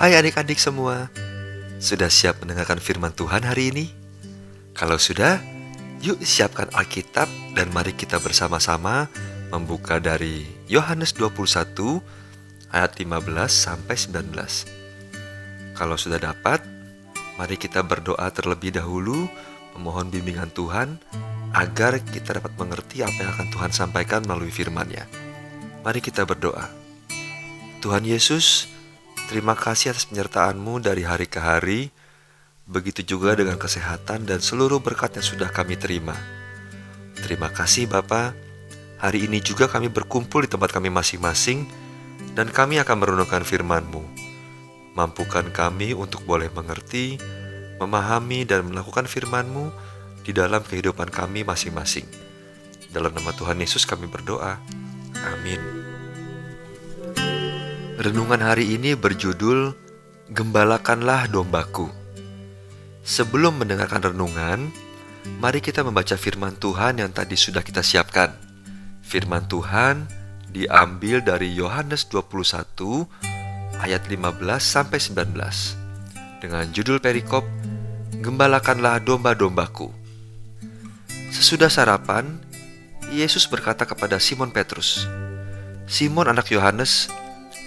Hai adik-adik semua, sudah siap mendengarkan firman Tuhan hari ini? Kalau sudah, yuk siapkan Alkitab dan mari kita bersama-sama membuka dari Yohanes 21 ayat 15 sampai 19. Kalau sudah dapat, mari kita berdoa terlebih dahulu memohon bimbingan Tuhan agar kita dapat mengerti apa yang akan Tuhan sampaikan melalui firman-Nya. Mari kita berdoa. Tuhan Yesus, Terima kasih atas penyertaan-Mu dari hari ke hari, begitu juga dengan kesehatan dan seluruh berkat yang sudah kami terima. Terima kasih Bapa. Hari ini juga kami berkumpul di tempat kami masing-masing dan kami akan merenungkan firman-Mu. Mampukan kami untuk boleh mengerti, memahami dan melakukan firman-Mu di dalam kehidupan kami masing-masing. Dalam nama Tuhan Yesus kami berdoa. Amin. Renungan hari ini berjudul Gembalakanlah Dombaku. Sebelum mendengarkan renungan, mari kita membaca firman Tuhan yang tadi sudah kita siapkan. Firman Tuhan diambil dari Yohanes 21 ayat 15 sampai 19 dengan judul perikop Gembalakanlah domba-dombaku. Sesudah sarapan, Yesus berkata kepada Simon Petrus, "Simon anak Yohanes,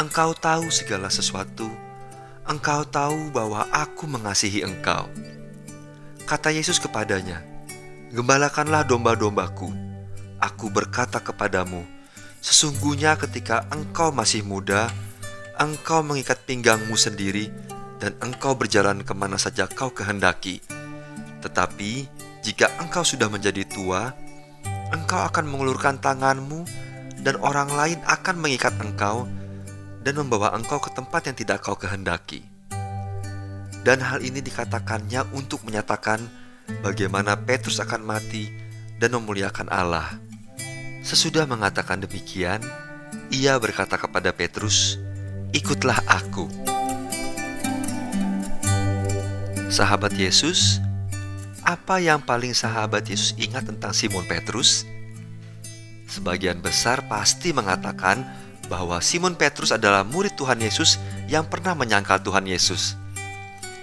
engkau tahu segala sesuatu, engkau tahu bahwa aku mengasihi engkau. Kata Yesus kepadanya, Gembalakanlah domba-dombaku. Aku berkata kepadamu, sesungguhnya ketika engkau masih muda, engkau mengikat pinggangmu sendiri dan engkau berjalan ke mana saja kau kehendaki. Tetapi jika engkau sudah menjadi tua, engkau akan mengulurkan tanganmu dan orang lain akan mengikat engkau dan membawa engkau ke tempat yang tidak kau kehendaki. Dan hal ini dikatakannya untuk menyatakan bagaimana Petrus akan mati dan memuliakan Allah. Sesudah mengatakan demikian, ia berkata kepada Petrus, "Ikutlah aku." Sahabat Yesus, apa yang paling sahabat Yesus ingat tentang Simon Petrus? Sebagian besar pasti mengatakan bahwa Simon Petrus adalah murid Tuhan Yesus yang pernah menyangkal Tuhan Yesus.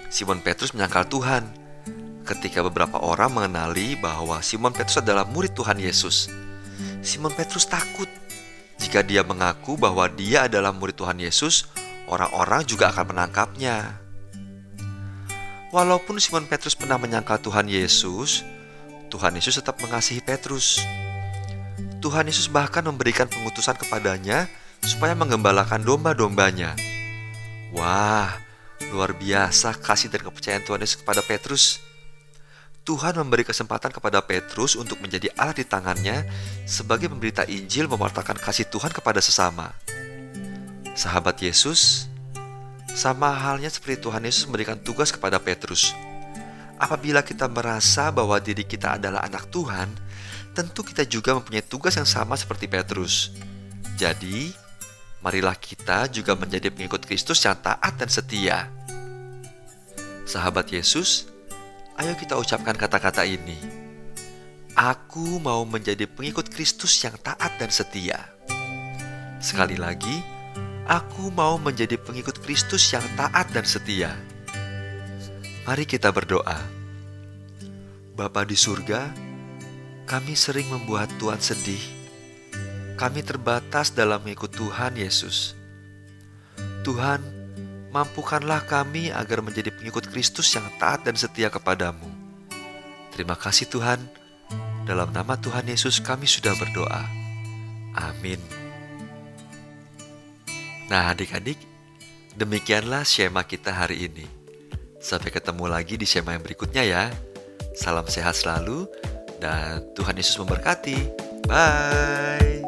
Simon Petrus menyangkal Tuhan ketika beberapa orang mengenali bahwa Simon Petrus adalah murid Tuhan Yesus. Simon Petrus takut jika dia mengaku bahwa dia adalah murid Tuhan Yesus, orang-orang juga akan menangkapnya. Walaupun Simon Petrus pernah menyangkal Tuhan Yesus, Tuhan Yesus tetap mengasihi Petrus. Tuhan Yesus bahkan memberikan pengutusan kepadanya supaya menggembalakan domba-dombanya. Wah, luar biasa kasih dan kepercayaan Tuhan Yesus kepada Petrus. Tuhan memberi kesempatan kepada Petrus untuk menjadi alat di tangannya sebagai pemberita Injil mewartakan kasih Tuhan kepada sesama. Sahabat Yesus, sama halnya seperti Tuhan Yesus memberikan tugas kepada Petrus. Apabila kita merasa bahwa diri kita adalah anak Tuhan, tentu kita juga mempunyai tugas yang sama seperti Petrus. Jadi, marilah kita juga menjadi pengikut Kristus yang taat dan setia. Sahabat Yesus, ayo kita ucapkan kata-kata ini. Aku mau menjadi pengikut Kristus yang taat dan setia. Sekali lagi, aku mau menjadi pengikut Kristus yang taat dan setia. Mari kita berdoa. Bapa di surga, kami sering membuat Tuhan sedih kami terbatas dalam mengikut Tuhan Yesus. Tuhan, mampukanlah kami agar menjadi pengikut Kristus yang taat dan setia kepadamu. Terima kasih Tuhan, dalam nama Tuhan Yesus kami sudah berdoa. Amin. Nah adik-adik, demikianlah Shema kita hari ini. Sampai ketemu lagi di Shema yang berikutnya ya. Salam sehat selalu dan Tuhan Yesus memberkati. Bye.